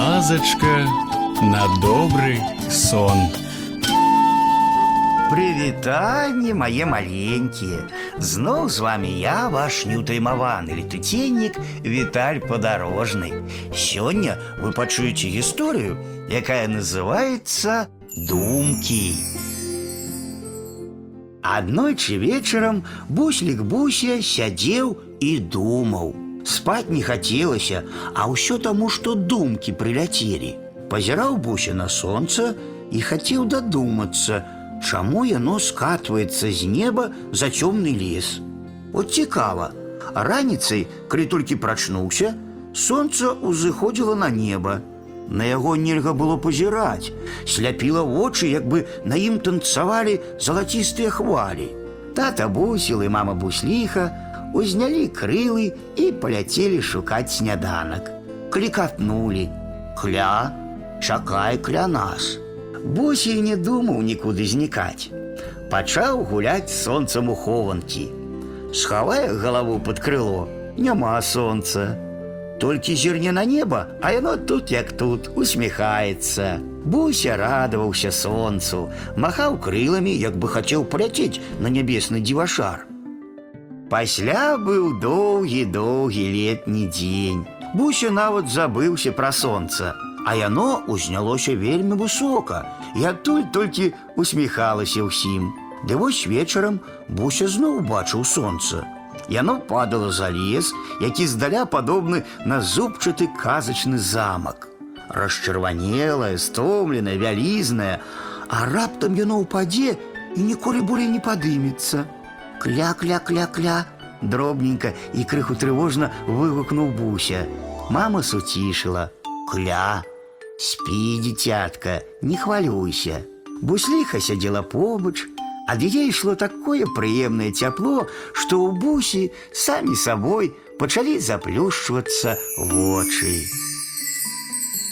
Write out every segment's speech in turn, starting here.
казачка на добрый сон. Прывітанне мае маленькія. Зноў з вами я, ваш неўтаймаваны летуценнік Віталь падарожны. Сёння вы пачуеце гісторыю, якая называецца думкі. Аднойчы вечарам буслік Буся сядзеў і думаў. Спаць не хацелася, а ўсё таму, што думкі прыляцелі. Пазіраў Буся на сонца і хацеў дадумацца, чаму яно скатваецца з неба за цёмны лес. От цікава, раніцай, калі толькі прачнуўся, сонца ўзыходзіла на неба. На яго нельга было пазіраць, сляпіла вочы, як бы на ім танцавалі залацістыя хвалі. Тата бусіл і мама бусліха узнялі крылы і паляцелі шукаць сняданак. Клікатнулі: Кля, чакай кля нас. Бусій не думаў нікуды знікаць. Пачаў гуляць з сонцам у хованкі. Схавае галаву пад крыло, няма сонца. Толькі зірне на неба, а яно тут як тут усміхаецца. Буся радаваўся сонцу, махаў крыламі, як бы хацеў паляцець на нябесны дзівашар. Пасля быў доўгі-доўгі летні дзень. Буся нават забыўся пра сонца, а яно узнялося вельмі высока, і адтуль толькі усміхалася ўсім. Ды вось вечарам Буся зноў бачыў сонца. Яно падала за лес, які здаля падобны на зубчаты казачны замак. Расчырванелае, стомленае, вялізнае, а раптам яно ўпадзе і ніколі болей не падымецца. Кля-кля-кля-кля, дробненька і крыху трывожна выгукнуў Буся. Мама суцішыла: « Кля, спі, дзіцятка, не хвалюйся. Бусліха сядзела побач, ад яе ішло такое прыемнае цяпло, што ў бусі самі сабой пачалі заплюшчвацца вочы.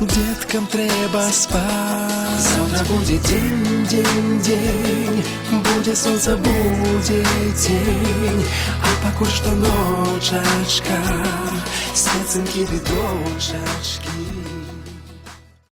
деткам трэба спать. Завтра будет день, день, день, будет солнце, будет день, а пакуль што ночачка, снецынкі ды дочачкі.